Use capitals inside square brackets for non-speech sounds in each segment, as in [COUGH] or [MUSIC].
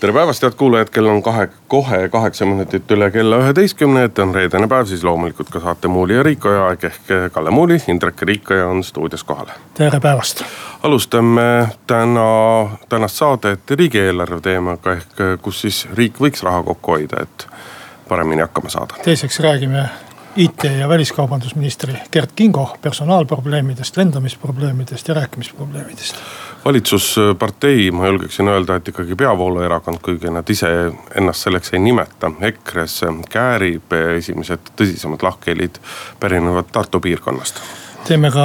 tere päevast, head kuulajad, kell on kahe, kohe kaheksa minutit üle kella üheteistkümne, et on reedene päev, siis loomulikult ka saate Muuli ja Riikoja aeg ehk Kalle Muuli, Indrek Riikoja on stuudios kohal. tere päevast. alustame täna, tänast saadet riigieelarve teemaga ehk kus siis riik võiks raha kokku hoida, et paremini hakkama saada. teiseks räägime IT- ja väliskaubandusministri Gerd Kingo personaalprobleemidest, lendamisprobleemidest ja rääkimisprobleemidest valitsuspartei, ma julgeksin öelda, et ikkagi peavooluerakond, kuigi nad ise ennast selleks ei nimeta, EKRE-s käärib, esimesed tõsisemad lahkhelid pärinevad Tartu piirkonnast teeme ka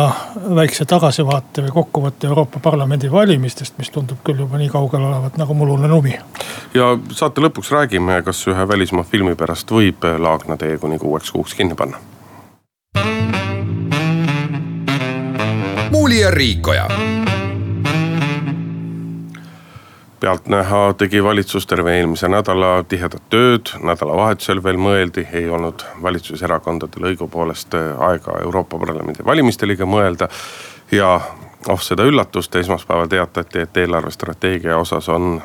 väikse tagasivaate või kokkuvõtte Euroopa Parlamendi valimistest, mis tundub küll juba nii kaugel olevat nagu mullune lumi. ja saate lõpuks räägime, kas ühe välismaa filmi pärast võib Laagna tee kuni kuueks kuuks kinni panna. muuli ja Riikoja pealtnäha tegi valitsus terve eelmise nädala tihedat tööd, nädalavahetusel veel mõeldi, ei olnud valitsuserakondadel õigupoolest aega Euroopa Parlamendi valimistelegi mõelda. ja oh seda üllatust, esmaspäeval teatati, et eelarvestrateegia osas on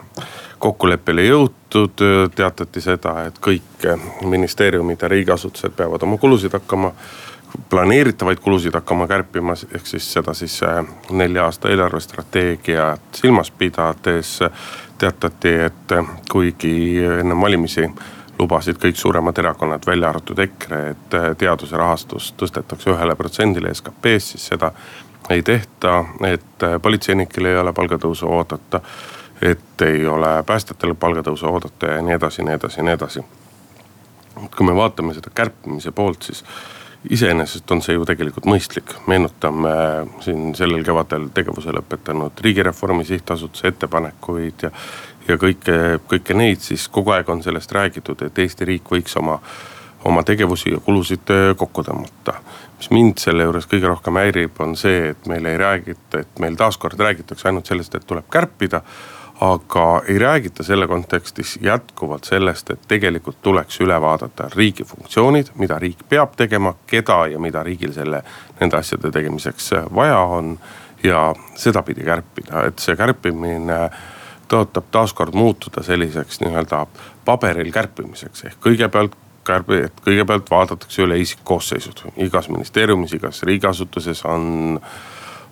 kokkuleppele jõutud, teatati seda, et kõik ministeeriumid ja riigiasutused peavad oma kulusid hakkama planeeritavaid kulusid hakkama kärpima, ehk siis seda siis äh, nelja aasta eelarvestrateegiat silmas pidades teatati, et äh, kuigi enne valimisi lubasid kõik suuremad erakonnad, välja arvatud EKRE, et äh, teaduse rahastus tõstetakse ühele protsendile SKP-st, siis seda ei tehta, et politseinikel ei ole palgatõusu oodata. et ei ole päästjatel palgatõusu oodata ja nii edasi, nii edasi, nii edasi. kui me vaatame seda kärpimise poolt, siis iseenesest on see ju tegelikult mõistlik, meenutame siin sellel kevadel tegevuse lõpetanud riigireformi sihtasutuse ettepanekuid ja. ja kõike, kõike neid siis kogu aeg on sellest räägitud, et Eesti riik võiks oma, oma tegevusi ja kulusid äh, kokku tõmmata. mis mind selle juures kõige rohkem häirib, on see, et meil ei räägita, et meil taaskord räägitakse ainult sellest, et tuleb kärpida aga ei räägita selle kontekstis jätkuvalt sellest, et tegelikult tuleks üle vaadata riigi funktsioonid, mida riik peab tegema, keda ja mida riigil selle, nende asjade tegemiseks vaja on. ja sedapidi kärpida, et see kärpimine tõotab taaskord muutuda selliseks nii-öelda paberil kärpimiseks ehk kõigepealt kärbi, et kõigepealt vaadatakse üle isikkoosseisud. igas ministeeriumis, igas riigiasutuses on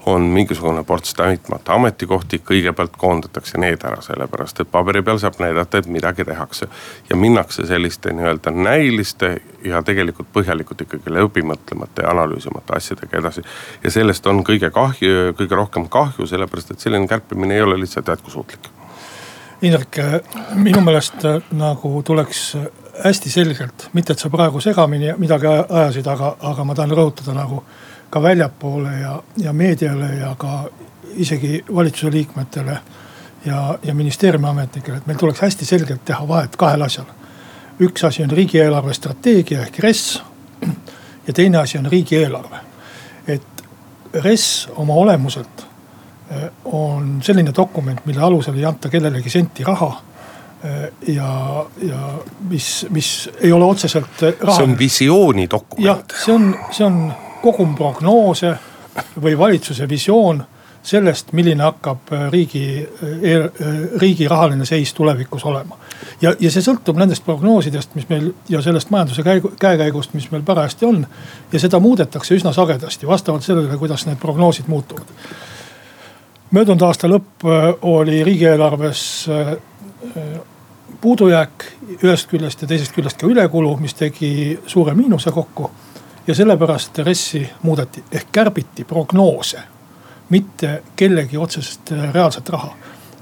on mingisugune ports täitmata ametikohti, kõigepealt koondatakse need ära, sellepärast et paberi peal saab näidata, et midagi tehakse. ja minnakse selliste nii-öelda näiliste ja tegelikult põhjalikult ikkagi läbimõtlemata ja analüüsimata asjadega edasi. ja sellest on kõige kahju, kõige rohkem kahju, sellepärast et selline kärpimine ei ole lihtsalt jätkusuutlik. Indrek, minu meelest äh, nagu tuleks hästi selgelt, mitte et sa praegu segamini midagi ajasid, aga, aga ma tahan rõhutada nagu ka väljapoole ja, ja meediale ja ka isegi valitsuse liikmetele ja, ja ministeeriumi ametnikele, et meil tuleks hästi selgelt teha vahet kahel asjal. üks asi on riigieelarve strateegia ehk RES ja teine asi on riigieelarve. et RES oma olemuselt eh, on selline dokument, mille alusel ei anta kellelegi senti raha eh, ja, ja mis, mis ei ole otseselt raha. see on visiooni dokument. jah, see on, see on kogum prognoose või valitsuse visioon sellest, milline hakkab äh, riigi, äh, äh, riigi rahaline seis tulevikus olema. ja, ja see sõltub nendest prognoosidest, mis meil ja sellest majanduse käigu, käekäigust, mis meil parajasti on. ja seda muudetakse üsna sagedasti vastavalt sellele, kuidas need prognoosid muutuvad. möödunud aasta lõpp oli riigieelarves puudujääk ühest küljest ja teisest küljest ka ülekulu, mis tegi suure miinuse kokku ja sellepärast RES-i muudeti ehk kärbiti prognoose, mitte kellegi otsest äh, reaalset raha.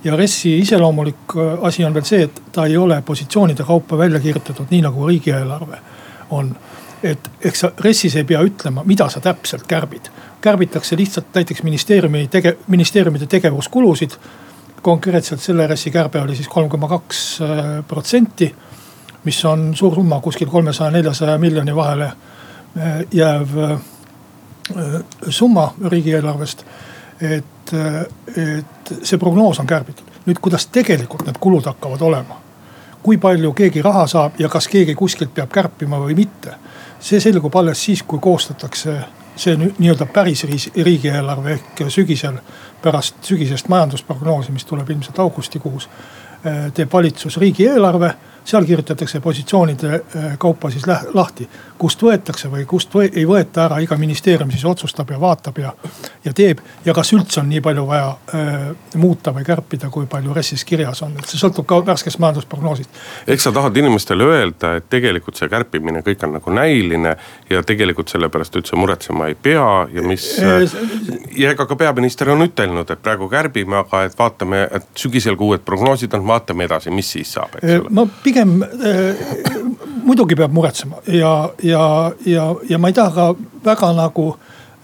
ja RES-i iseloomulik äh, asi on veel see, et ta ei ole positsioonide kaupa välja kirjutatud, nii nagu riigieelarve on. et eks sa RES-is ei pea ütlema, mida sa täpselt kärbid. kärbitakse lihtsalt näiteks ministeeriumi tege-, ministeeriumide tegevuskulusid. konkreetselt selle RES-i kärbe oli siis kolm koma kaks äh, protsenti mis on suur summa kuskil kolmesaja, neljasaja miljoni vahele jääv, summa riigieelarvest. et, et see prognoos on kärbitud, nüüd kuidas tegelikult need kulud hakkavad olema. kui palju keegi raha saab ja kas keegi kuskilt peab kärpima või mitte. see selgub alles siis, kui koostatakse see nii-öelda päris riigieelarve ehk sügisel, pärast sügisest majandusprognoosi, mis tuleb ilmselt augustikuus. teeb valitsus riigieelarve seal kirjutatakse positsioonide äh, kaupa siis lahti, kust võetakse või kust või, ei võeta ära, iga ministeerium siis otsustab ja vaatab ja, ja teeb. ja kas üldse on nii palju vaja äh, muuta või kärpida, kui palju RES-is kirjas on, et see sõltub ka värskest majandusprognoosist. eks sa tahad inimestele öelda, et tegelikult see kärpimine kõik on nagu näiline ja tegelikult selle pärast üldse muretsema ei pea ja mis äh,. ja ega ka peaminister on ütelnud, et praegu kärbime, aga et vaatame, et sügisel kui uued prognoosid on, vaatame edasi, mis siis saab, eks ole. ma pigem äh, muidugi peab muretsema ja, ja, ja, ja ma ei taha ka väga nagu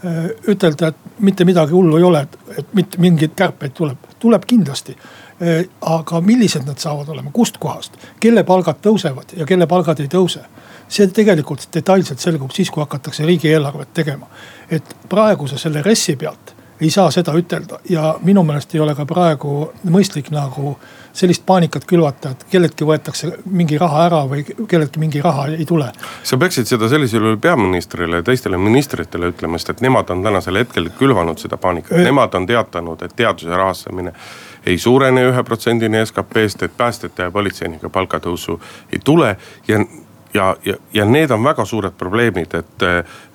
äh, ütelda, et mitte midagi hullu ei ole, et, et mitte mingeid kärpeid tuleb, tuleb kindlasti äh,. aga millised need saavad olema, kustkohast, kelle palgad tõusevad ja kelle palgad ei tõuse see tegelikult detailselt selgub siis, kui hakatakse riigieelarvet tegema. et praeguse selle RES-i pealt ei saa seda ütelda. Ja minu meelest ei ole ka praegu mõistlik nagu sellist paanikat külvata, et kelleltki võetakse mingi raha ära või kelleltki mingi raha ei tule. sa peaksid seda sellisel juhul peaministrile ja teistele ministritele ütlema, sest et nemad on tänasel hetkel külvanud seda paanikat, nemad on teatanud, et teaduse rahastamine ei suurene ühe protsendini SKP-st, et päästjate ja politseinike palgatõusu ei tule. Ja ja, ja, ja need on väga suured probleemid, et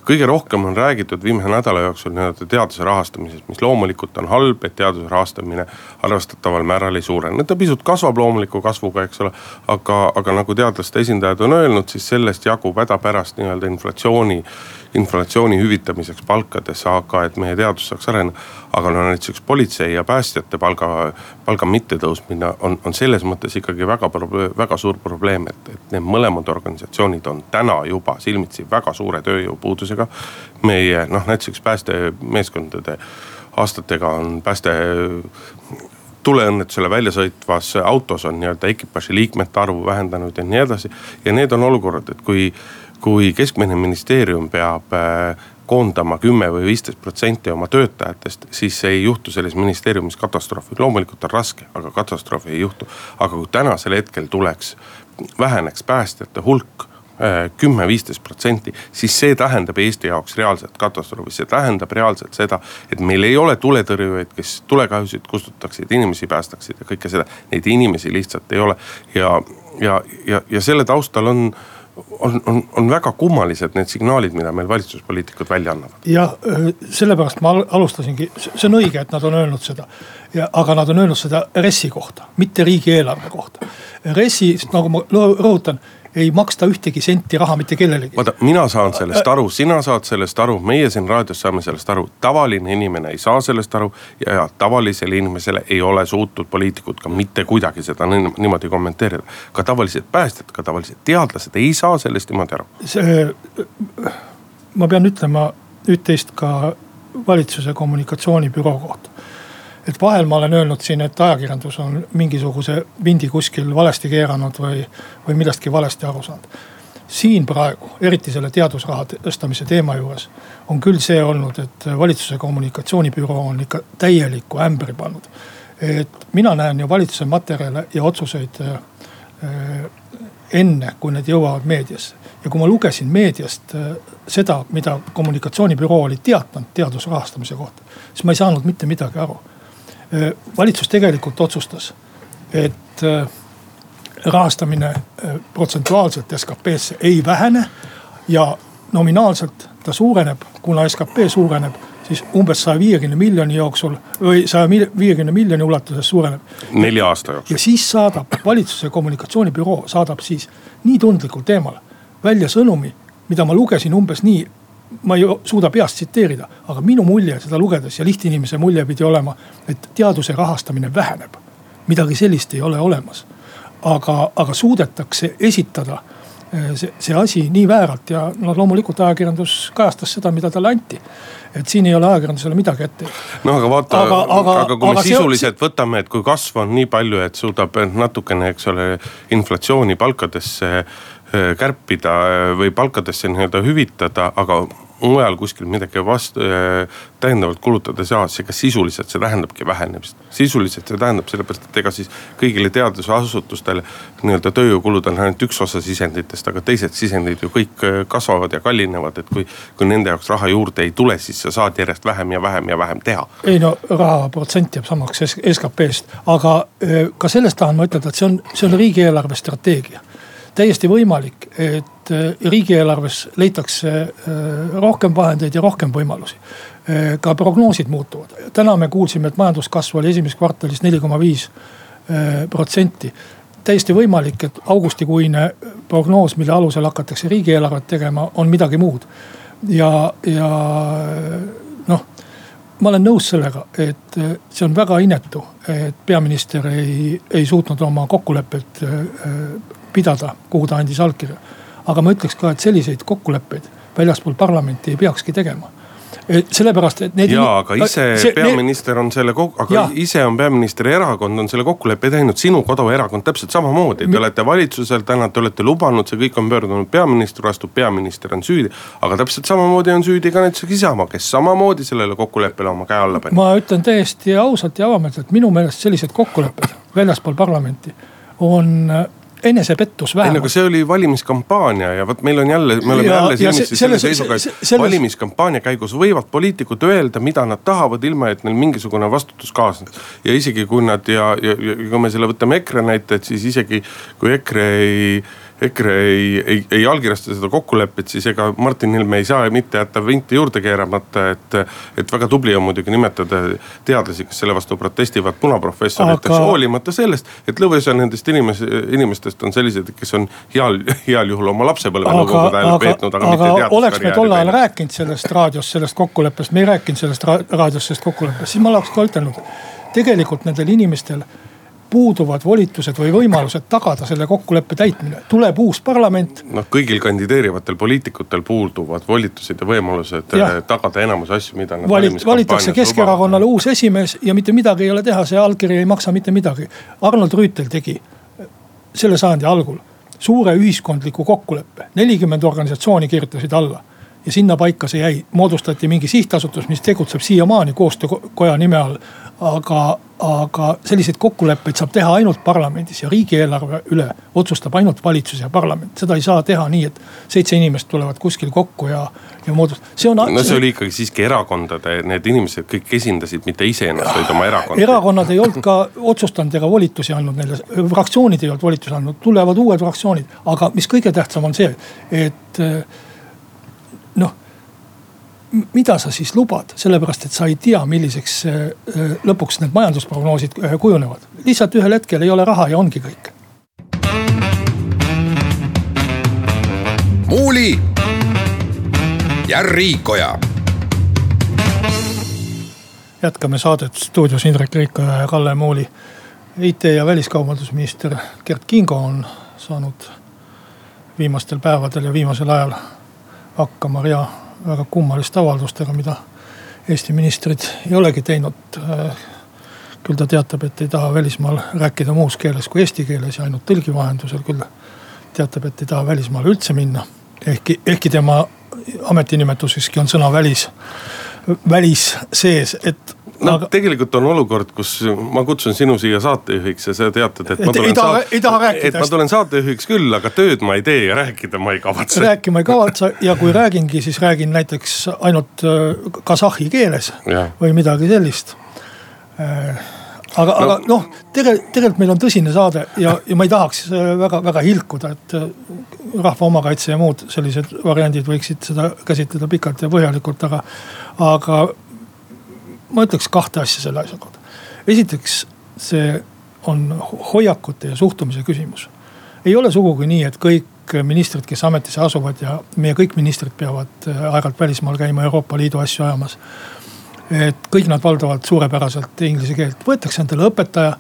kõige rohkem on räägitud viimase nädala jooksul nii-öelda teaduse rahastamisest, mis loomulikult on halb, et teaduse rahastamine arvestataval määral ei suurene. ta pisut kasvab loomuliku kasvuga, eks ole. aga, aga nagu teadlaste esindajad on öelnud, siis sellest jagub hädapärast nii-öelda inflatsiooni inflatsiooni hüvitamiseks palkades, aga et meie teadus saaks areneda. aga no näiteks politsei ja päästjate palga, palga mittetõusmine on, on selles mõttes ikkagi väga, väga suur probleem, et, et need mõlemad organisatsioonid on täna juba silmitsi väga suure tööjõupuudusega. Meie noh, näiteks päästemeeskondade aastatega on pääste tuleõnnetusele välja sõitvas autos on nii-öelda ekipaaži liikmete arvu vähendanud ja nii edasi. ja need on olukorrad, et kui kui keskmine ministeerium peab äh, koondama kümme või viisteist protsenti oma töötajatest, siis ei juhtu selles ministeeriumis katastroofi. loomulikult on raske, aga katastroofi ei juhtu. aga kui tänasel hetkel tuleks, väheneks päästjate hulk äh, kümme, viisteist protsenti, siis see tähendab Eesti jaoks reaalset katastroofi, see tähendab reaalselt seda, et meil ei ole tuletõrjujaid, kes tulekahjusid kustutaksid, inimesi päästaksid ja kõike seda. Neid inimesi lihtsalt ei ole ja, ja, ja, ja selle taustal on on, on, on väga kummalised need signaalid, mida meil valitsuspoliitikud välja annavad. jah, sellepärast ma alustasingi, see on õige, et nad on öelnud seda. aga nad on öelnud seda RES-i kohta, mitte riigieelarve kohta. RES-i, nagu ma rõhutan ei maksta ühtegi senti raha mitte kellelegi. vaata, mina saan sellest aru, sina saad sellest aru, meie siin raadios saame sellest aru. tavaline inimene ei saa sellest aru ja, ja tavalisele inimesele ei ole suutnud poliitikud ka mitte kuidagi seda niimoodi kommenteerida. ka tavalised päästjad, ka tavalised teadlased ei saa sellest niimoodi aru. see, ma pean ütlema üht-teist ka valitsuse kommunikatsioonibüroo kohta et vahel ma olen öelnud siin, et ajakirjandus on mingisuguse vindi kuskil valesti keeranud või, või millestki valesti aru saanud. siin praegu, eriti selle teadusraha tõstamise teema juures, on küll see olnud, et valitsuse kommunikatsioonibüroo on ikka täielikku ämbri pannud. et mina näen ju valitsuse materjale ja otsuseid äh, enne, kui need jõuavad meediasse. ja kui ma lugesin meediast äh, seda, mida kommunikatsioonibüroo oli teatanud teaduse rahastamise kohta, siis ma ei saanud mitte midagi aru Äh, valitsus tegelikult otsustas, et äh, rahastamine äh, protsentuaalselt SKP-sse ei vähene. ja nominaalselt ta suureneb, kuna SKP suureneb, siis umbes saja viiekümne miljoni jooksul või saja viiekümne miljoni ulatuses suureneb. nelja aasta jooksul. ja siis saadab valitsuse kommunikatsioonibüroo saadab siis nii tundlikul teemal välja sõnumi, mida ma lugesin umbes nii ma ei suuda peast tsiteerida, aga minu mulje seda lugedes ja lihtinimese mulje pidi olema, et teaduse rahastamine väheneb. midagi sellist ei ole olemas. aga, aga suudetakse esitada eh, see, see asi nii vääralt ja noh, loomulikult ajakirjandus kajastas seda, mida talle anti. et siin ei ole ajakirjandusele midagi ette. no aga vaata, aga, aga, aga kui me sisuliselt see... võtame, et kui kasv on nii palju, et suudab natukene, eks ole, inflatsiooni palkadesse kärpida äh, või palkadesse nii-öelda hüvitada, aga mujal kuskil midagi vastu äh,, täiendavalt kulutada ei saa, siis ega sisuliselt see tähendabki vähenemist. sisuliselt see tähendab sellepärast, et ega siis kõigile teadusasutustele nii-öelda tööjõukulud on ainult üks osa sisenditest, aga teised sisendid ju kõik äh, kasvavad ja kallinevad, et kui, kui nende jaoks raha juurde ei tule, siis sa saad järjest vähem ja vähem ja vähem teha. ei no raha protsent jääb samaks SKP-st, aga äh, ka sellest tahan ma ütelda, et see on, see on riigieelarve strateegia täiesti võimalik, et äh, riigieelarves leitakse äh, rohkem vahendeid ja rohkem võimalusi. Äh, ka prognoosid muutuvad, täna me kuulsime, et majanduskasv oli esimeses kvartalis neli koma viis protsenti täiesti võimalik, et augustikuine prognoos, mille alusel hakatakse riigieelarvet tegema, on midagi muud. ja, ja noh, ma olen nõus sellega, et see on väga inetu, et peaminister ei, ei suutnud oma kokkulepet pidada, kuhu ta andis allkirja. aga ma ütleks ka, et selliseid kokkuleppeid väljaspool parlamenti ei peakski tegema sellepärast, et need. jaa, aga ise see, peaminister on selle, aga ja. ise on peaministri erakond on selle kokkuleppe teinud, sinu koduerakond täpselt samamoodi. Te olete valitsusel täna, te olete lubanud, see kõik on pöördunud peaministri vastu, peaminister on süüdi. aga täpselt samamoodi on süüdi ka näiteks Isamaa, kes samamoodi sellele kokkuleppele oma käe alla pani. ma ütlen täiesti ausalt ja avameelselt, minu meelest sellised kokkulepped väljaspool parlamenti on enesepettus vähemalt. ei no aga see oli valimiskampaania ja vot meil on jälle, me oleme ja, jälle silmitsi selle seisuga, et selles... valimiskampaania käigus võivad poliitikud öelda, mida nad tahavad, ilma et neil mingisugune vastutus kaasneks. ja isegi kui nad ja, ja, ja kui me selle võtame EKRE näite, et siis isegi kui EKRE ei EKRE ei, ei, ei allkirjasta seda kokkulepet, siis ega Martin Helme ei saa mitte jätta vinti juurde keeramata, et. et väga tubli on muidugi nimetada teadlasi, kes selle vastu protestivad punaprofessoriteks Aga..., hoolimata sellest, et lõviosa nendest inimes, inimestest on sellised, kes on heal, heal juhul oma lapsepõlve nõukogude ajal peetnud, aga, aga mitte oleks me tol ajal rääkinud sellest raadios, sellest kokkuleppest, me ei rääkinud sellest raadios sellest kokkuleppest, siis ma oleks ka ütelnud. tegelikult nendel inimestel puuduvad volitused või võimalused tagada selle kokkuleppe täitmine, tuleb uus parlament. noh, kõigil kandideerivatel poliitikutel puuduvad volitused ja võimalused ja. Eh, tagada enamus asju, mida nad Valit, valitakse Keskerakonnale uus esimees ja mitte midagi ei ole teha, see allkiri ei maksa mitte midagi. Arnold Rüütel tegi selle sajandi algul suure ühiskondliku kokkuleppe, nelikümmend organisatsiooni kirjutasid alla ja sinna paika see jäi, moodustati mingi sihtasutus, mis tegutseb siiamaani koostöökoja nime all. Aga, aga selliseid kokkuleppeid saab teha ainult parlamendis ja riigieelarve üle otsustab ainult valitsus ja parlament. seda ei saa teha nii, et seitse inimest tulevad kuskil kokku ja, ja moodust-, see on. no see oli ikkagi siiski erakondade, need inimesed kõik esindasid mitte iseennast, vaid oma erakonda. erakonnad ei olnud ka otsustanud ega volitusi andnud neile, fraktsioonid ei olnud volitusi andnud, tulevad uued fraktsioonid. aga mis kõige tähtsam on see, et noh, mida sa siis lubad, sellepärast et sa ei tea, milliseks äh, äh, lõpuks need majandusprognoosid äh, kujunevad. lihtsalt ühel hetkel ei ole raha ja ongi kõik. muuli ja Riikoja. jätkame saadet stuudios Indrek Riikoja ja Kalle Muuli. IT ja väliskaubandusminister Gert Kingo on saanud viimastel päevadel ja viimasel ajal hakkama rea väga kummaliste avaldustega, mida Eesti ministrid ei olegi teinud. küll ta teatab, et ei taha välismaal rääkida muus keeles kui eesti keeles ja ainult tõlgi vahendusel, küll teatab, et ei taha välismaale üldse minna. ehkki, ehkki tema ametinimetuseski on sõna välis, välis sees, et no aga... tegelikult on olukord, kus ma kutsun sinu siia saatejuhiks ja sa teatad, et ma tulen. ei taha, ei taha rääkida. et ma tulen saatejuhiks küll, aga tööd ma ei tee ja rääkida ma ei kavatse. rääkima ei kavatse ja kui räägingi, siis räägin näiteks ainult äh, kasahhi keeles ja. või midagi sellist äh, aga no., aga noh, tegelikult, tegelikult meil on tõsine saade ja, ja ma ei tahaks väga-väga äh, hilkuda, et rahva omakaitse ja muud sellised variandid võiksid seda käsitleda pikalt ja põhjalikult, aga, aga ma ütleks kahte asja selle asja kohta. esiteks, see on hoiakute ja suhtumise küsimus. ei ole sugugi nii, et kõik ministrid, kes ametisse asuvad ja meie kõik ministrid peavad äh, aeg-ajalt välismaal käima Euroopa Liidu asju ajamas. et kõik nad valdavad suurepäraselt inglise keelt, võetakse endale õpetaja,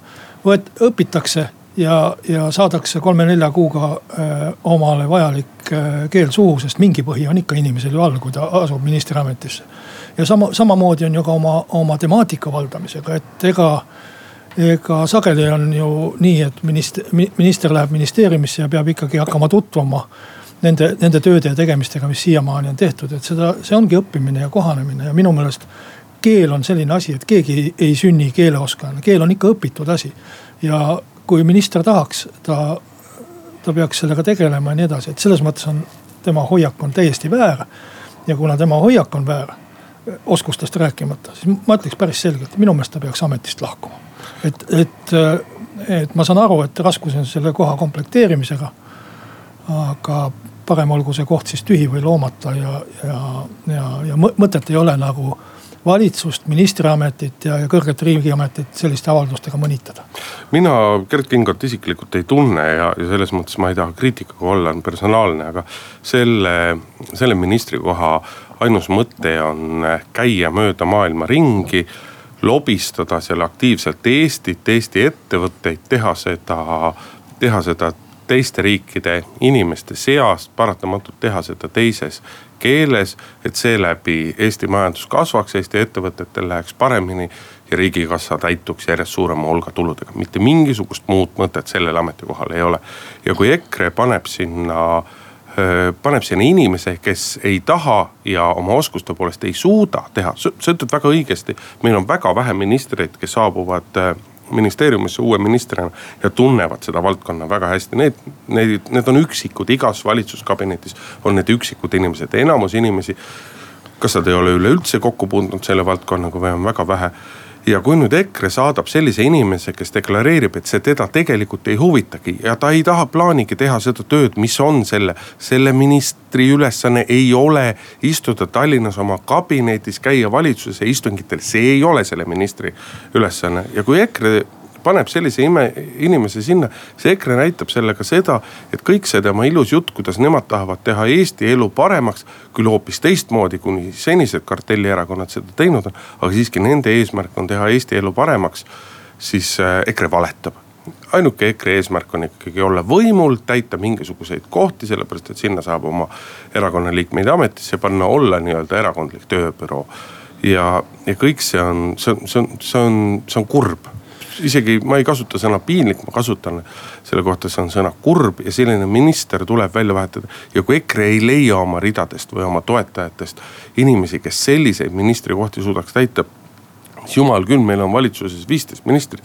võet-, õpitakse ja, ja saadakse kolme-nelja kuuga äh, omale vajalik äh, keel suhu, sest mingi põhi on ikka inimesel ju all, kui ta asub ministriametisse ja sama, samamoodi on ju ka oma, oma temaatika valdamisega, et ega, ega sageli on ju nii, et minister, minister läheb ministeeriumisse ja peab ikkagi hakkama tutvuma nende, nende tööde ja tegemistega, mis siiamaani on tehtud, et seda, see ongi õppimine ja kohanemine ja minu meelest keel on selline asi, et keegi ei, ei sünni keeleoskajana, keel on ikka õpitud asi. ja kui minister tahaks, ta, ta peaks sellega tegelema ja nii edasi, et selles mõttes on tema hoiak on täiesti väär. ja kuna tema hoiak on väär, oskustest rääkimata, siis ma ütleks päris selgelt, minu meelest ta peaks ametist lahkuma. et, et, et ma saan aru, et raskusi on selle koha komplekteerimisega. aga parem olgu see koht siis tühi või loomata ja, ja, ja, ja mõtet ei ole nagu valitsust, ministriametit ja, ja kõrget riigiametit selliste avaldustega mõnitada. mina Gerd Kingot isiklikult ei tunne ja, ja selles mõttes ma ei taha kriitikaga olla, on personaalne, aga selle, selle ministrikoha ainus mõte on käia mööda maailma ringi lobistada seal aktiivselt Eestit, Eesti ettevõtteid, teha seda, teha seda teiste riikide inimeste seas, paratamatult teha seda teises keeles. et seeläbi Eesti majandus kasvaks, Eesti ettevõtetel läheks paremini ja riigikassa täituks järjest suurema hulga tuludega. mitte mingisugust muud mõtet sellel ametikohal ei ole. ja kui EKRE paneb sinna paneb sinna inimese, kes ei taha ja oma oskuste poolest ei suuda teha, sa ütled väga õigesti. meil on väga vähe ministreid, kes saabuvad ministeeriumisse uue ministrina ja tunnevad seda valdkonna väga hästi. Need, need, need on üksikud, igas valitsuskabinetis on need üksikud inimesed, enamus inimesi. kas nad ei ole üleüldse kokku puutunud selle valdkonnaga või on väga vähe ja kui nüüd EKRE saadab sellise inimese, kes deklareerib, et see teda tegelikult ei huvitagi ja ta ei taha plaanigi teha seda tööd, mis on selle, selle ministri ülesanne ei ole istuda Tallinnas oma kabinetis, käia valitsuse istungitel, see ei ole selle ministri ülesanne. Ja kui EKRE paneb sellise ime, inimese sinna. see EKRE näitab sellega seda, et kõik see tema ilus jutt, kuidas nemad tahavad teha Eesti elu paremaks. küll hoopis teistmoodi, kuni senised kartellierakonnad seda teinud on, aga siiski nende eesmärk on teha Eesti elu paremaks. siis äh, EKRE valetab ainuke EKRE eesmärk on ikkagi olla võimul, täita mingisuguseid kohti, sellepärast et sinna saab oma erakonna liikmeid ametisse panna, olla nii-öelda erakondlik tööbüroo. ja, ja kõik see on, see on, see on, see on, see on kurb isegi ma ei kasuta sõna piinlik, ma kasutan selle kohta, see on sõna kurb ja selline minister tuleb välja vahetada. ja kui EKRE ei leia oma ridadest või oma toetajatest inimesi, kes selliseid ministrikohti suudaks täita. siis jumal küll, meil on valitsuses viisteist ministrit,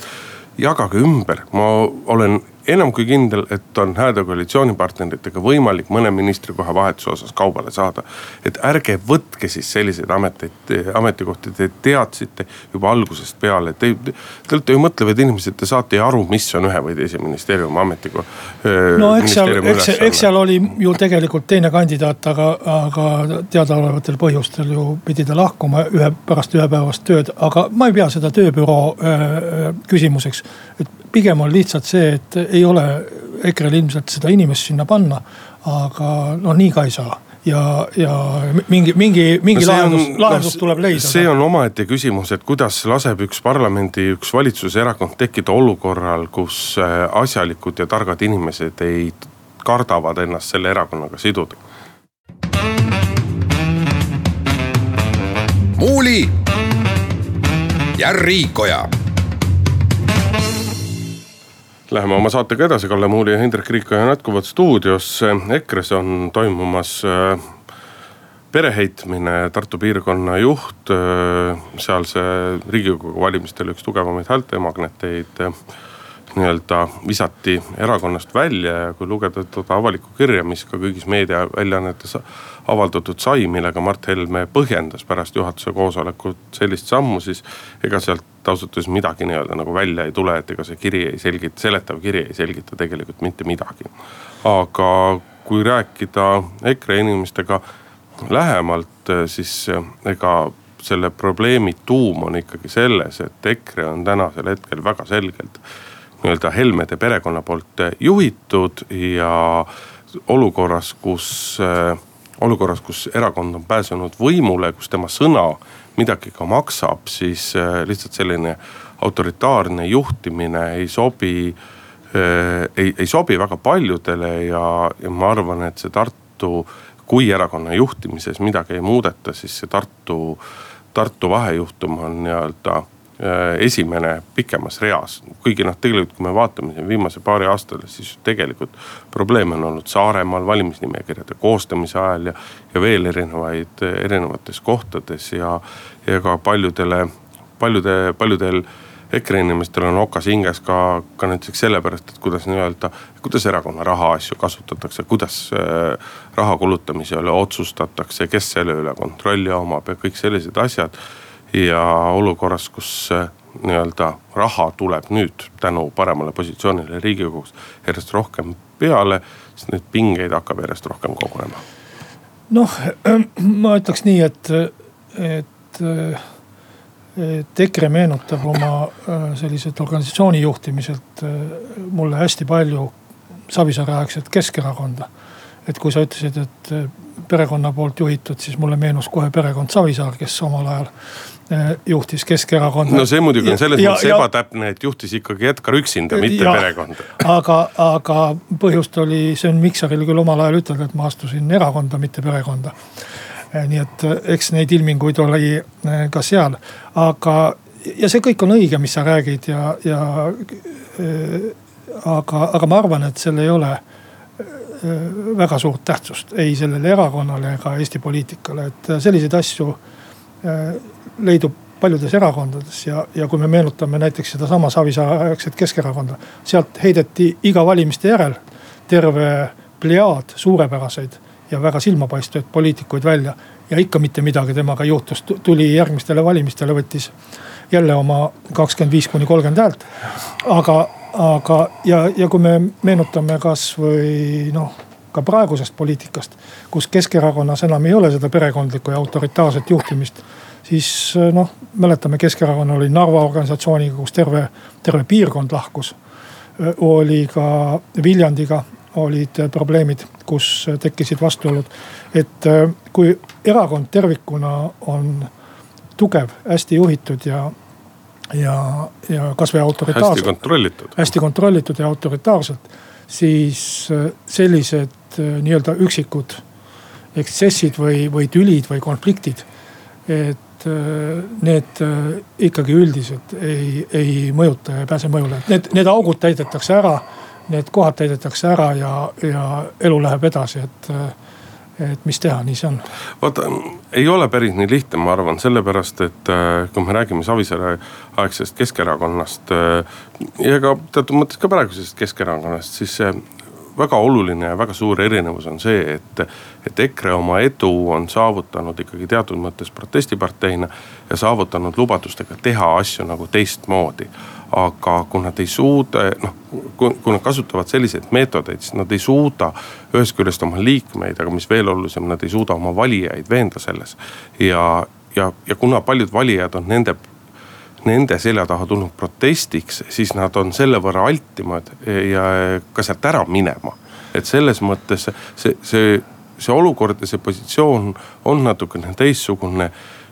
jagage ümber, ma olen enam kui kindel, et on hääde koalitsioonipartneritega võimalik mõne ministrikoha vahetuse osas kaubale saada. et ärge võtke siis selliseid ameteid, ametikohti, te teadsite juba algusest peale, te, te olete ju mõtlevad inimesed, te saate ju aru, mis on ühe või teise ministeeriumi ametikoha. no eks seal, eks, eks seal oli ju tegelikult teine kandidaat, aga, aga teadaolevatel põhjustel ju pidi ta lahkuma ühe, pärast ühepäevast tööd, aga ma ei pea seda tööbüroo äh, küsimuseks. et pigem on lihtsalt see, et ei ole EKRE-l ilmselt seda inimest sinna panna. aga no nii ka ei saa ja, ja mingi, mingi, mingi no lahendus, lahendus no, tuleb leida. see on omaette küsimus, et kuidas laseb üks parlamendi, üks valitsuserakond tekkida olukorral, kus äh, asjalikud ja targad inimesed ei, kardavad ennast selle erakonnaga siduda. muuli ja Riikoja Läheme oma saatega edasi, Kalle Muuli ja Hendrik Riikoja jätkuvad stuudios. EKRE-s on toimumas äh, pereheitmine, Tartu piirkonna juht, äh, sealse riigikogu valimistel üks tugevamaid häältemagneteid äh, nii-öelda visati erakonnast välja ja kui lugeda seda avalikku kirja, mis ka kõigis meediaväljaannetes avaldatud sai, millega Mart Helme põhjendas pärast juhatuse koosolekut sellist sammu, siis ega sealt ausalt öeldes midagi nii-öelda nagu välja ei tule, et ega see kiri ei selgita, seletav kiri ei selgita tegelikult mitte midagi. aga kui rääkida EKRE inimestega lähemalt, siis ega selle probleemi tuum on ikkagi selles, et EKRE on tänasel hetkel väga selgelt nii-öelda Helmede perekonna poolt juhitud ja olukorras, kus, olukorras, kus erakond on pääsenud võimule, kus tema sõna midagi ka maksab, siis äh, lihtsalt selline autoritaarne juhtimine ei sobi äh, ei, ei sobi väga paljudele ja, ja ma arvan, et see Tartu, kui erakonna juhtimises midagi ei muudeta, siis see Tartu, Tartu vahejuhtum on nii-öelda esimene pikemas reas. kuigi noh, tegelikult kui me vaatame siin viimase paari aastale, siis tegelikult probleeme on olnud Saaremaal valimisnimekirjade koostamise ajal ja, ja veel erinevaid, erinevates kohtades ja, ja ka paljudele, paljude, paljudel EKRE inimestel on okas hinges ka, ka näiteks sellepärast, et kuidas nii-öelda, kuidas erakonna rahaasju kasutatakse, kuidas äh, raha kulutamise üle otsustatakse, kes selle üle kontrolli omab ja kõik sellised asjad. Ja olukorras, kus äh, nii-öelda raha tuleb nüüd tänu paremale positsioonile riigikogus järjest rohkem peale, siis neid pingeid hakkab järjest rohkem kogunema. noh, ma ütleks nii, et, et et EKRE meenutab oma äh, selliselt organisatsiooni juhtimiselt äh, mulle hästi palju Savisaare aegset Keskerakonda. et kui sa ütlesid, et äh, perekonna poolt juhitud, siis mulle meenus kohe perekond Savisaar, kes omal ajal juhtis Keskerakonda. no see muidugi on selles mõttes ebatäpne, et juhtis ikkagi Edgar üksinda, mitte ja, perekonda. aga, aga põhjust oli Sven Mikseril küll omal ajal ütelda, et ma astusin erakonda, mitte perekonda Eh, nii et eh, eks neid ilminguid oli ka seal, aga ja see kõik on õige, mis sa räägid ja, ja aga, aga ma arvan, et seal ei ole väga suurt tähtsust ei sellele erakonnale ega Eesti poliitikale, et selliseid asju leidub paljudes erakondades ja, ja kui me meenutame näiteks sedasama Savisaare aegset Keskerakonda, sealt heideti iga valimiste järel terve plejaad suurepäraseid ja väga silmapaistvaid poliitikuid välja. ja ikka mitte midagi temaga ei juhtus, tuli järgmistele valimistele, võttis jälle oma kakskümmend viis kuni kolmkümmend häält. aga, aga ja, ja kui me meenutame kasvõi noh ka praegusest poliitikast, kus Keskerakonnas enam ei ole seda perekondlikku ja autoritaarset juhtimist. Siis noh, mäletame, Keskerakonnal oli Narva organisatsiooniga, kus terve, terve piirkond lahkus. oli ka Viljandiga olid probleemid, kus tekkisid vastuolud. et äh, kui erakond tervikuna on tugev, hästi juhitud ja, ja, ja kasvõi autoritaarselt. hästi kontrollitud. hästi kontrollitud ja autoritaarselt, siis sellised nii-öelda üksikud eksessid või, või tülid või konfliktid. et need ikkagi üldiselt ei, ei mõjuta ja ei pääse mõjule, et need, need augud täidetakse ära need kohad täidetakse ära ja, ja elu läheb edasi, et et mis teha, nii see on. vaata, ei ole päris nii lihtne, ma arvan, sellepärast et äh, kui me räägime Savisaare aegsest Keskerakonnast äh, ja ka teatud mõttes ka praegusest Keskerakonnast, siis väga oluline ja väga suur erinevus on see, et, et EKRE oma edu on saavutanud ikkagi teatud mõttes protestiparteina ja saavutanud lubadustega teha asju nagu teistmoodi aga kui nad ei suuda, noh, kui nad kasutavad selliseid meetodeid, siis nad ei suuda ühest küljest oma liikmeid, aga mis veel olulisem, nad ei suuda oma valijaid veenda selles. ja, ja, ja kuna paljud valijad on nende, nende selja taha tulnud protestiks, siis nad on selle võrra altimad ja ka sealt ära minema. et selles mõttes see, see, see olukord ja see positsioon on natukene teistsugune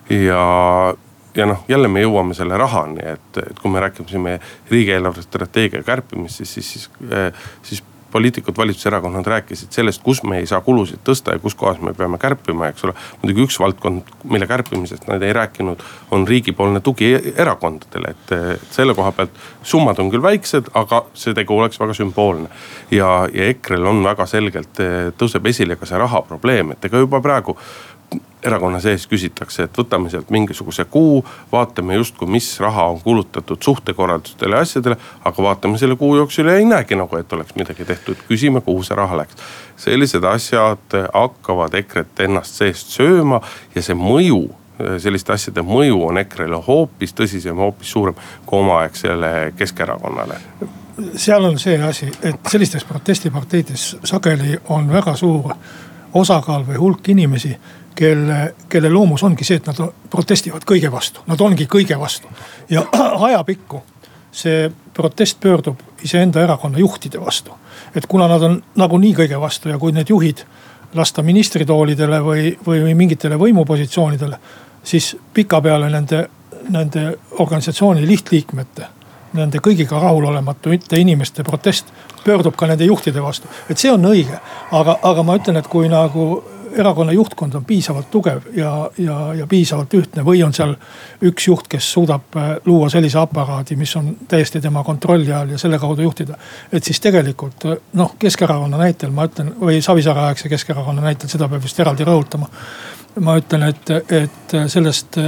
ja ja noh, jälle me jõuame selle rahani, et, et kui me rääkisime riigieelarve strateegia kärpimist, siis, siis, siis, eh, siis poliitikud, valitsuserakonnad rääkisid sellest, kus me ei saa kulusid tõsta ja kus kohas me peame kärpima, eks ole. muidugi üks valdkond, mille kärpimisest nad ei rääkinud, on riigipoolne tugi erakondadele, et, selle koha pealt summad on küll väiksed, aga see tegu oleks väga sümboolne. ja, ja EKRE-l on väga selgelt, eh, tõuseb esile ka see raha probleem, et ega juba praegu erakonna sees küsitakse, et võtame sealt mingisuguse kuu, vaatame justkui, mis raha on kulutatud suhtekorraldustele ja asjadele. aga vaatame selle kuu jooksul ja ei näegi nagu, et oleks midagi tehtud, küsime, kuhu see raha läks. sellised asjad hakkavad EKRE-t ennast seest sööma ja see mõju selliste asjade mõju on EKRE-le hoopis tõsisem, hoopis suurem kui omaaegsele Keskerakonnale seal on see asi, et sellistes protestiparteides sageli on väga suur osakaal või hulk inimesi kelle, kelle loomus ongi see, et nad protestivad kõige vastu, nad ongi kõige vastu. ja [CLEARS THROAT] ajapikku see protest pöördub iseenda erakonna juhtide vastu. et kuna nad on nagunii kõige vastu ja kui need juhid lasta ministritoolidele või, või, või mingitele võimupositsioonidele, siis pikapeale nende, nende organisatsiooni lihtliikmete nende kõigiga rahulolematute inimeste protest pöördub ka nende juhtide vastu. et see on õige, aga, aga ma ütlen, et kui nagu erakonna juhtkond on piisavalt tugev ja, ja, ja piisavalt ühtne või on seal üks juht, kes suudab äh, luua sellise aparaadi, mis on täiesti tema kontrolli all ja selle kaudu juhtida. et siis tegelikult noh, Keskerakonna näitel ma ütlen või Savisaare aegse Keskerakonna näitel, seda peab vist eraldi rõhutama. ma ütlen, et, et sellest,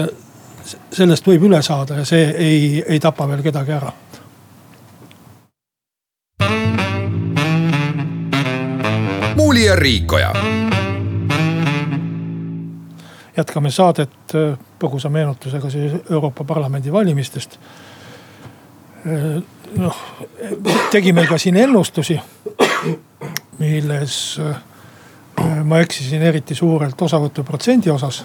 sellest võib üle saada ja see ei, ei tapa veel kedagi ära Muuli ja Riikoja. Jätkame saadet äh, põgusa meenutusega siis Euroopa Parlamendi valimistest. Äh, noh, tegime ka siin ennustusi, milles äh, ma eksisin eriti suurelt osavõtuprotsendi osas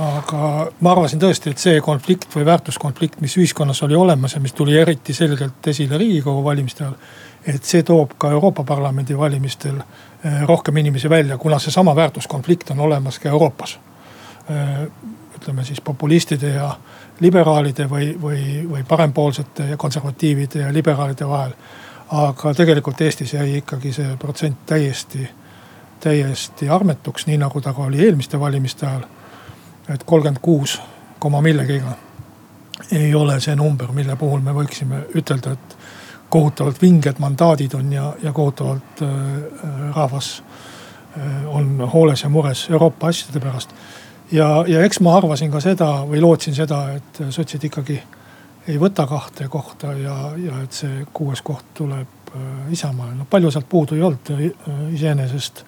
aga ma arvasin tõesti, et see konflikt või väärtuskonflikt, mis ühiskonnas oli olemas ja mis tuli eriti selgelt esile riigikogu valimiste ajal et see toob ka Euroopa Parlamendi valimistel rohkem inimesi välja, kuna seesama väärtuskonflikt on olemas ka Euroopas. Eh, ütleme siis populistide ja liberaalide või, või, või parempoolsete ja konservatiivide ja liberaalide vahel. aga tegelikult Eestis jäi ikkagi see protsent täiesti, täiesti armetuks, nii nagu ta ka oli eelmiste valimiste ajal. et kolmkümmend kuus koma millegiga ei ole see number, mille puhul me võiksime ütelda, et kohutavalt vinged mandaadid on ja, ja kohutavalt äh, rahvas äh, on hooles ja mures Euroopa asjade pärast. ja, ja eks ma arvasin ka seda või lootsin seda, et sotsid ikkagi ei võta kahte kohta ja, ja et see kuues koht tuleb äh, Isamaale. no palju sealt puudu ei olnud, iseenesest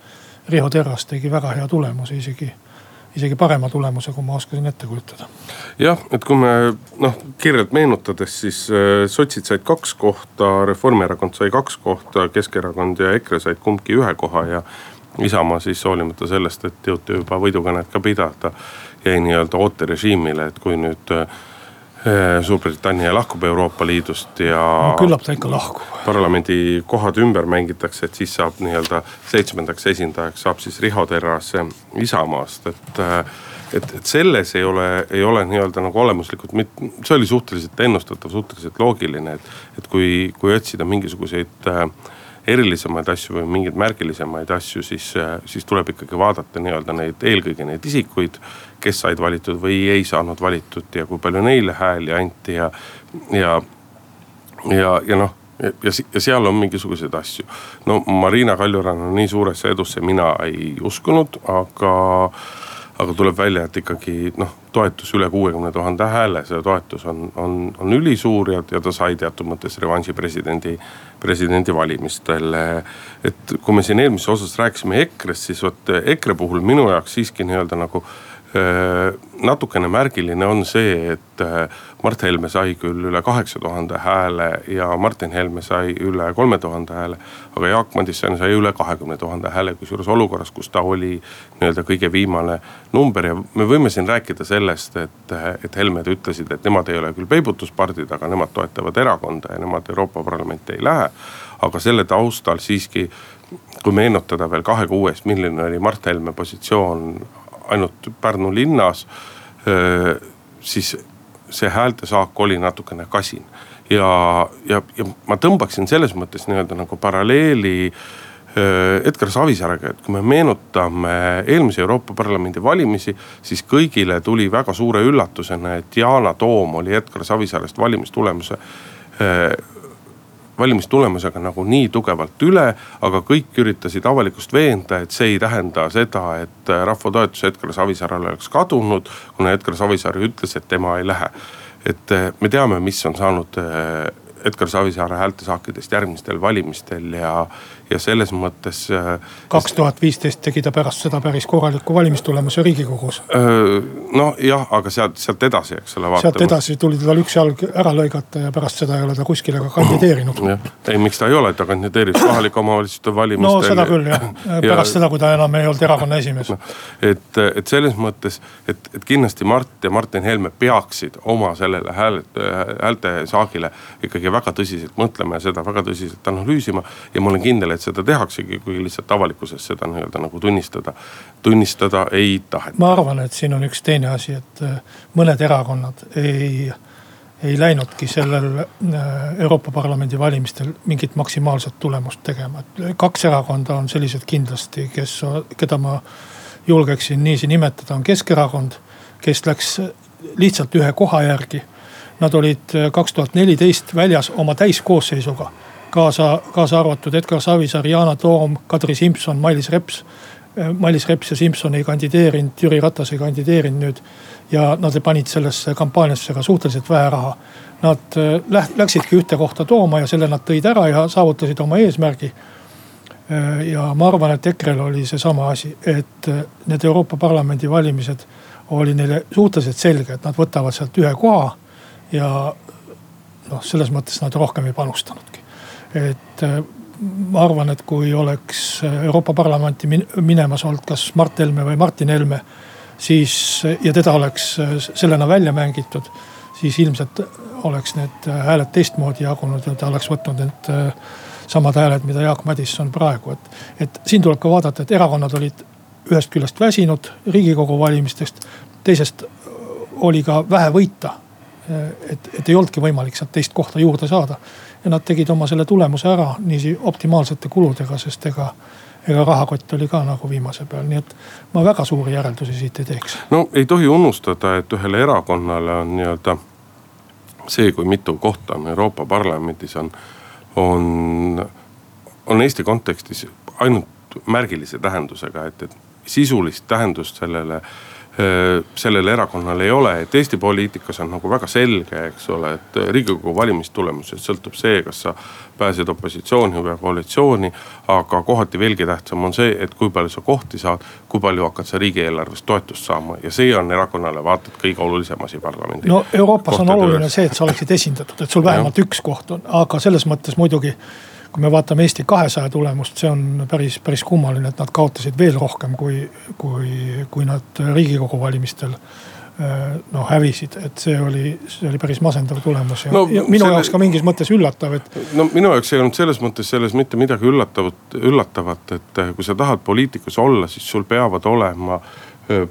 Riho Terras tegi väga hea tulemuse isegi isegi parema tulemuse, kui ma oskasin ette kujutada. jah, et kui me noh kirjalt meenutades, siis äh, sotsid said kaks kohta, Reformierakond sai kaks kohta, Keskerakond ja EKRE said kumbki ühe koha ja Isamaa siis hoolimata sellest, et jõuti juba võidukõnet ka pidada, jäi nii-öelda ooterežiimile, et kui nüüd Äh, Suurbritannia lahkub Euroopa Liidust ja no,. küllap ta ikka lahkub. parlamendi kohad ümber mängitakse, et siis saab nii-öelda seitsmendaks esindajaks saab siis Riho Terras Isamaast, et. Äh, et, et selles ei ole, ei ole nii-öelda nagu olemuslikult, see oli suhteliselt ennustatav, suhteliselt loogiline, et, et kui, kui otsida mingisuguseid äh, erilisemaid asju või mingeid märgilisemaid asju, siis, siis tuleb ikkagi vaadata nii-öelda neid, eelkõige neid isikuid kes said valitud või ei saanud valitud ja kui palju neile hääli anti ja, ja, ja, ja noh ja, ja seal on mingisuguseid asju. no Marina Kaljuranna nii suuresse edusse mina ei uskunud, aga, aga tuleb välja, et ikkagi noh, toetus üle kuuekümne tuhande hääle, see toetus on, on, on ülisuur ja, ja ta sai teatud mõttes revanši presidendi, presidendivalimistel. et kui me siin eelmises osas rääkisime EKRE-st, siis vot EKRE puhul minu jaoks siiski nii-öelda nagu Äh, natukene märgiline on see, et Mart Helme sai küll üle kaheksa tuhande hääle ja Martin Helme sai üle kolme tuhande hääle. aga Jaak Madison sai üle kahekümne tuhande hääle, kusjuures olukorras, kus ta oli nii-öelda kõige viimane number ja me võime siin rääkida sellest, et, et Helmed ütlesid, et nemad ei ole küll peibutuspardid, aga nemad toetavad erakonda ja nemad Euroopa Parlamenti ei lähe. aga selle taustal siiski kui meenutada veel kahe kuu eest, milline oli Mart Helme positsioon ainult Pärnu linnas. siis see häältesaak oli natukene kasin ja, ja, ja ma tõmbaksin selles mõttes nii-öelda nagu paralleeli Edgar Savisaarega, et kui me meenutame eelmise Euroopa Parlamendi valimisi, siis kõigile tuli väga suure üllatusena, et Yana Toom oli Edgar Savisaarest valimistulemuse valimistulemusega nagu nii tugevalt üle, aga kõik üritasid avalikkust veenda, et see ei tähenda seda, et äh, rahva toetus Edgar Savisaarele oleks kadunud, kuna Edgar Savisaar ütles, et tema ei lähe. et äh, me teame, mis on saanud äh, Edgar Savisaare häältesaakidest järgmistel valimistel ja, ja selles mõttes. Äh, kaks tuhat viisteist tegi ta pärast seda päris korraliku valimistulemuse riigikogus. nojah, aga sealt, sealt edasi, eks ole. sealt edasi tuli tal üks jalg ära lõigata ja pärast seda ei ole ta kuskile ka kandideerinud. ei, miks ta ei ole, ta kandideeris kohalike omavalitsuste valimistel. no seda küll jah, pärast ja, seda, kui ta enam ei olnud erakonna esimees no,. et, et selles mõttes, et, et kindlasti Mart ja Martin Helme peaksid oma sellele hääle, häältesaagile ikkagi väga tõsiselt mõtlema ja seda väga tõsiselt analüüsima. ja ma olen kindel, et seda tehaksegi, kuigi lihtsalt avalikkuses seda nii-öelda nagu tunnistada, tunnistada ei taheta. ma arvan, et siin on üks teine asi, et äh, mõned erakonnad ei, ei läinudki sellel äh, Euroopa Parlamendi valimistel mingit maksimaalset tulemust tegema. et kaks erakonda on sellised kindlasti, kes, keda ma julgeksin niiviisi nimetada, on Keskerakond, kes läks lihtsalt ühe koha järgi. Nad olid äh, kaks tuhat neliteist väljas oma täiskoosseisuga, kaasa, kaasa arvatud Edgar Savisaar, Yana Toom, Kadri Simson, Mailis Reps Äh, Mailis Reps ja Simson ei kandideerinud, Jüri Ratas ei kandideerinud nüüd. ja nad panid sellesse kampaaniasse ka suhteliselt vähe raha. Nad äh, läksidki ühte kohta tooma ja selle nad tõid ära ja saavutasid oma eesmärgi. Äh, ja ma arvan, et EKRE-l oli seesama asi, et need Euroopa Parlamendi valimised oli neile suhteliselt selge, et nad võtavad sealt ühe koha. ja noh, selles mõttes nad rohkem ei panustanudki. Et ma arvan, et kui oleks Euroopa Parlamenti minemas olnud kas Mart Helme või Martin Helme, siis ja teda oleks sellena välja mängitud, siis ilmselt oleks need hääled teistmoodi jagunud ja ta oleks võtnud need äh, samad hääled, mida Jaak Madisson praegu, et. et siin tuleb ka vaadata, et erakonnad olid ühest küljest väsinud riigikogu valimistest, teisest oli ka vähe võita. et, et ei olnudki võimalik sealt teist kohta juurde saada ja nad tegid oma selle tulemuse ära niiviisi optimaalsete kuludega, sest ega ega rahakott oli ka nagu viimase peal, nii et ma väga suuri järeldusi siit ei teeks. no ei tohi unustada, et ühele erakonnale on nii-öelda see, kui mitu kohta on Euroopa Parlamendis on, on, on Eesti kontekstis ainult märgilise tähendusega, et, et sisulist tähendust sellele äh, sellel erakonnal ei ole, et Eesti poliitikas on nagu väga selge, eks ole, et riigikogu valimistulemusest sõltub see, kas sa pääsed opositsiooni või koalitsiooni. aga kohati veelgi tähtsam on see, et kui palju sa kohti saad, kui palju hakkad sa riigieelarvest toetust saama ja see on erakonnale vaata et kõige olulisem asi parlamendi. no Euroopas on oluline see, et sa oleksid esindatud, et sul [LAUGHS] vähemalt üks koht on, aga selles mõttes muidugi kui me vaatame Eesti kahesaja tulemust, see on päris, päris kummaline, et nad kaotasid veel rohkem, kui, kui, kui nad riigikogu valimistel äh, noh hävisid, et see oli, see oli päris masendav tulemus ja, no, ja minu selle... jaoks ka mingis mõttes üllatav, et. no minu jaoks ei olnud selles mõttes selles mitte midagi üllatavat, üllatavat, et kui sa tahad poliitikas olla, siis sul peavad olema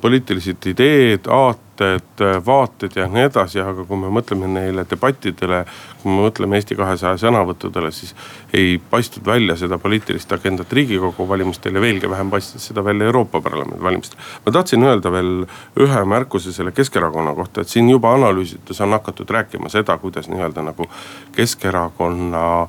poliitilised ideed, aated, vaated ja nii edasi, aga kui me mõtleme neile debattidele. kui me mõtleme Eesti kahesaja sõnavõttudele, siis ei paistnud välja seda poliitilist agendat riigikogu valimistel ja veelgi vähem paistis seda välja Euroopa Parlamendi valimistel. ma tahtsin öelda veel ühe märkuse selle Keskerakonna kohta, et siin juba analüüsides on hakatud rääkima seda, kuidas nii-öelda nagu Keskerakonna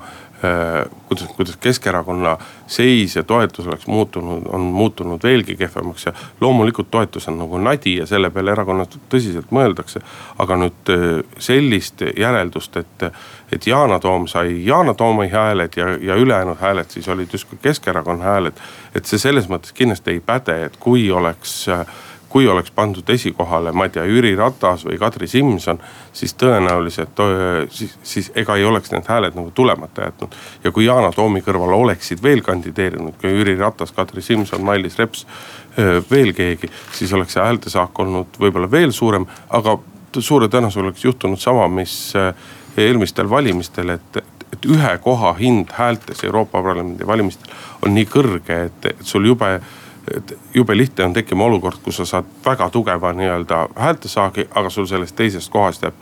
kuidas, kuidas Keskerakonna seis ja toetus oleks muutunud, on muutunud veelgi kehvemaks ja loomulikult toetus on nagu nadi ja selle peale erakonnas tõsiselt mõeldakse. aga nüüd äh, sellist järeldust, et, et Yana Toom sai Yana Toomi hääled ja, ja ülejäänud hääled siis olid justkui Keskerakonna hääled. et see selles mõttes kindlasti ei päde, et kui oleks äh, kui oleks pandud esikohale, ma ei tea, Jüri Ratas või Kadri Simson, siis tõenäoliselt siis, siis ega ei oleks need hääled nagu tulemata jätnud. ja kui Yana Toomi kõrval oleksid veel kandideerinud ka Jüri Ratas, Kadri Simson, Mailis Reps, veel keegi, siis oleks see häältesaak olnud võib-olla veel suurem, aga suure tõenäosusega oleks juhtunud sama, mis eelmistel valimistel, et, et ühe koha hind häältes Euroopa Parlamendi valimistel on nii kõrge, et, et sul jube et jube lihtne on tekkima olukord, kus sa saad väga tugeva nii-öelda häältesaagi, aga sul sellest teisest kohast jääb,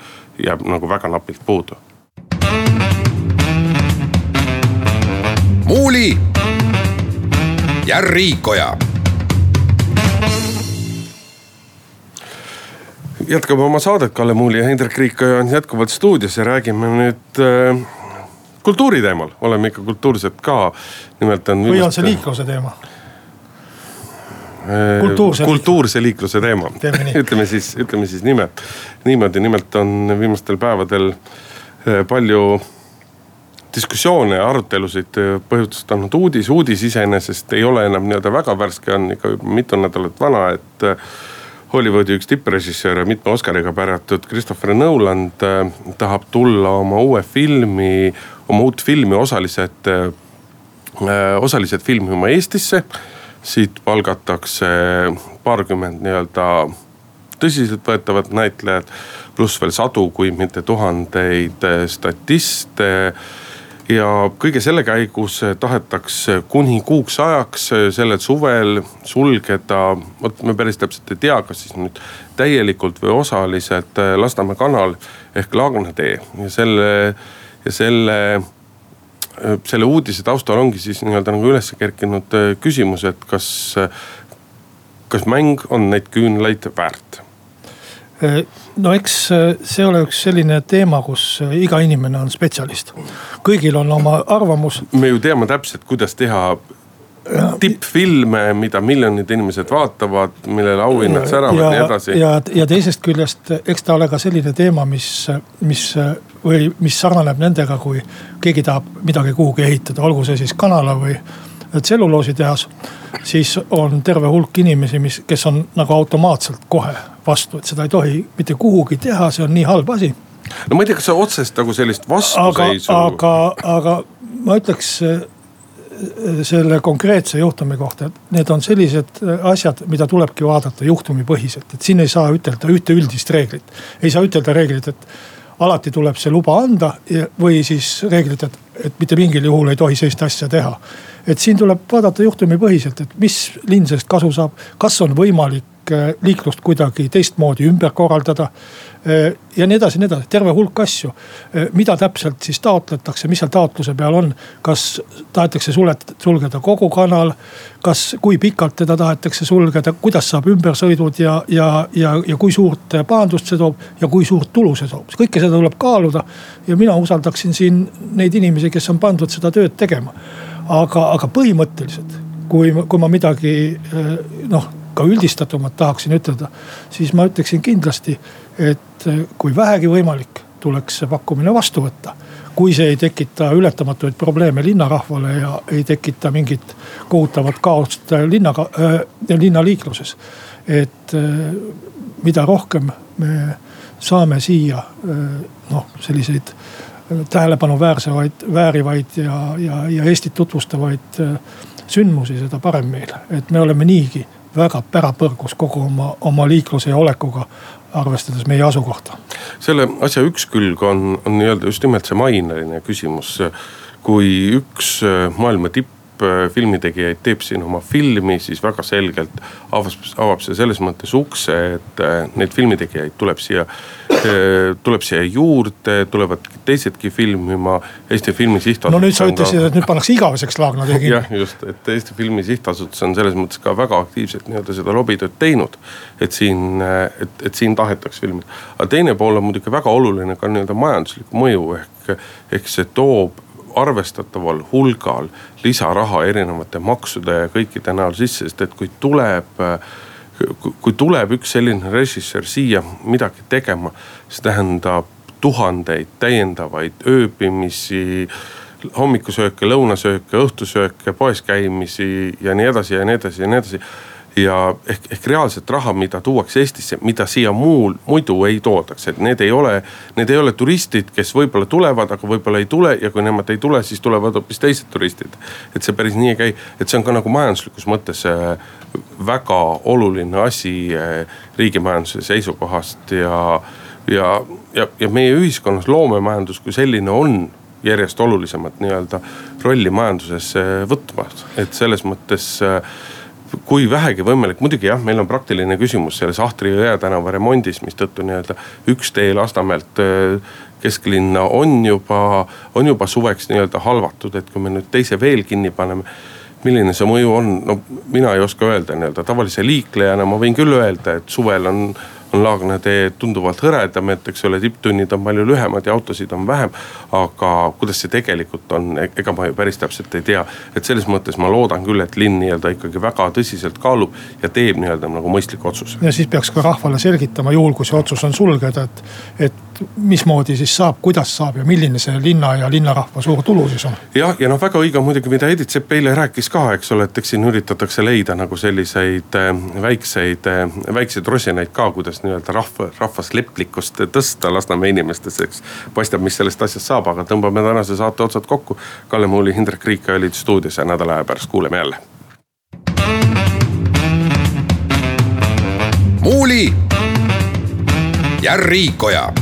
jääb nagu väga napilt puudu. muuli ja Riikoja jätkame oma saadet, Kalle Muuli ja Hendrik Riikoja on jätkuvalt stuudios ja räägime nüüd äh, kultuuri teemal, oleme ikka kultuursed ka. nimelt on. või on see liikluse teema? Äh, kultuurse, kultuurse liikluse teema. [LAUGHS] ütleme siis, ütleme siis nimelt niimoodi, nimelt on viimastel päevadel äh, palju diskussioone ja arutelusid äh, põhjustanud uudis, uudis iseenesest ei ole enam nii-öelda väga värske, on ikka juba mitu nädalat vana, et. Hollywoodi üks tipprežissöör ja mitme Oscariga päratud Christopher Nolan tahab tulla oma uue filmi, oma uut filmi osaliselt, osaliselt filmima Eestisse siit palgatakse paarkümmend nii-öelda tõsiseltvõetavat näitlejat, pluss veel sadu, kui mitte tuhandeid statiste. ja kõige selle käigus tahetakse kuni kuuks ajaks sellel suvel sulgeda, vot me päris täpselt ei tea, kas siis nüüd täielikult või osaliselt Lasnamäe kanal ehk Laagna tee ja selle, ja selle selle uudise taustal ongi siis nii-öelda nagu üles kerkinud küsimus, et kas, kas mäng on neid küünlaid väärt no eks äh, see ole üks selline teema, kus äh, iga inimene on spetsialist. kõigil on oma arvamus. me ju teame täpselt, kuidas teha tippfilme, mida miljonid inimesed vaatavad, millele auhinnad säravad ja nii edasi. ja, ja teisest küljest, eks ta ole ka selline teema, mis, mis või mis sarnaneb nendega, kui keegi tahab midagi kuhugi ehitada, olgu see siis kanala või tselluloositehas. siis on terve hulk inimesi, mis, kes on nagu automaatselt kohe vastu, et seda ei tohi mitte kuhugi teha, see on nii halb asi. no ma ei tea, kas sa otsest nagu sellist vastuseisu. aga, aga, aga ma ütleks äh, selle konkreetse juhtumi kohta, et need on sellised äh, asjad, mida tulebki vaadata juhtumipõhiselt, et siin ei saa ütelda ühte üldist reeglit. ei saa ütelda reeglit, et alati tuleb see luba anda või siis reeglit, et, et mitte mingil juhul ei tohi sellist asja teha. Et siin tuleb vaadata juhtumipõhiselt, et mis linn sellest kasu saab, kas on võimalik liiklust kuidagi teistmoodi ümber korraldada. Äh, ja nii edasi, nii edasi, terve hulk asju. Äh, mida täpselt siis taotletakse, mis seal taotluse peal on, kas tahetakse sulet-, sulgeda kogu kanal. kas, kui pikalt teda tahetakse sulgeda, kuidas saab ümbersõidud ja, ja, ja, ja kui suurt pahandust see toob ja kui suurt tulu see toob, kõike seda tuleb kaaluda. ja mina usaldaksin siin neid inimesi, kes on pandud seda tööd tegema aga, aga põhimõtteliselt, kui, kui ma midagi noh, ka üldistatumat tahaksin ütelda, siis ma ütleksin kindlasti, et eh, kui vähegi võimalik, tuleks see pakkumine vastu võtta kui see ei tekita ületamatuid probleeme linnarahvale ja ei tekita mingit kohutavat kaost linnaga äh,, linnaliikluses. et äh, mida rohkem me saame siia äh, noh, selliseid tähelepanuväärsevaid, väärivaid ja, ja, ja Eestit tutvustavaid sündmusi, seda parem meile. et me oleme niigi väga pärapõrgus kogu oma, oma liikluse ja olekuga, arvestades meie asukohta. selle asja üks külg on, on nii-öelda just nimelt see maineline küsimus. kui üks maailma tipp filmitegijaid teeb siin oma filmi, siis väga selgelt avab, avab see selles mõttes ukse, et äh, neid filmitegijaid tuleb siia, äh, tuleb siia juurde, tulevad teisedki filmima. Eesti Filmi Sihtasutus. no nüüd sa ütlesid, et nüüd pannakse igaveseks Laagna tee kinni. jah, just, et Eesti Filmi Sihtasutus on selles mõttes ka väga aktiivselt nii-öelda seda lobitööd teinud. et siin, et, et siin tahetaks filmida, aga teine pool on muidugi väga oluline ka nii-öelda majanduslik mõju ehk, ehk see toob arvestataval hulgal lisaraha erinevate maksude ja kõikide näol sisse, sest et kui tuleb kui tuleb üks selline režissöör siia midagi tegema, see tähendab tuhandeid täiendavaid ööbimisi, hommikusööke, lõunasööke, õhtusööke, poes käimisi ja nii edasi ja nii edasi ja nii edasi ja ehk, ehk reaalset raha, mida tuuakse Eestisse, mida siia muul, muidu ei toodaks, et need ei ole, need ei ole turistid, kes võib-olla tulevad, aga võib-olla ei tule ja kui nemad ei tule, siis tulevad hoopis teised turistid. et see päris nii ei käi, et see on ka nagu majanduslikus mõttes äh, väga oluline asi äh, riigimajanduse seisukohast ja, ja, ja, ja meie ühiskonnas loomemajandus kui selline on järjest olulisemat nii-öelda rolli majanduses võtmas, et selles mõttes äh, kui vähegi võimalik, muidugi jah, meil on praktiline küsimus selles Ahtri jõe tänava remondis, mistõttu nii-öelda üks tee Lasnamäelt äh, kesklinna on juba, on juba suveks nii-öelda halvatud, et kui me nüüd teise veel kinni paneme milline see mõju on, no mina ei oska öelda nii-öelda. Tavalise liiklejana ma võin küll öelda, et suvel on on Laagna tee tunduvalt hõredam, et eks ole, tipptunnid on palju lühemad ja autosid on vähem. aga kuidas see tegelikult on, e-, ega ma ju päris täpselt ei tea. et selles mõttes ma loodan küll, et linn nii-öelda ikkagi väga tõsiselt kaalub ja teeb nii-öelda nagu mõistliku otsuse. ja siis peaks ka rahvale selgitama, juhul kui see otsus on sulgeda, et, et mismoodi siis saab, kuidas saab ja milline see linna ja linnarahva suur tulu siis on. jah, ja noh, väga õige muidugi, mida Edith Sepp eile rääkis ka, eks ole, et eks siin üritatakse leida nagu selliseid äh, väikseid äh,, väikseid rosinaid ka, kuidas kuidas nii-öelda rahva, rahvasleplikkust tõsta Lasnamäe inimestes, eks. paistab, mis sellest asjast saab, aga tõmbame tänase saate otsad kokku. Kalle Muuli, Hindrek Riik olid stuudios ja nädala aja pärast kuuleme jälle. muuli ja Riikoja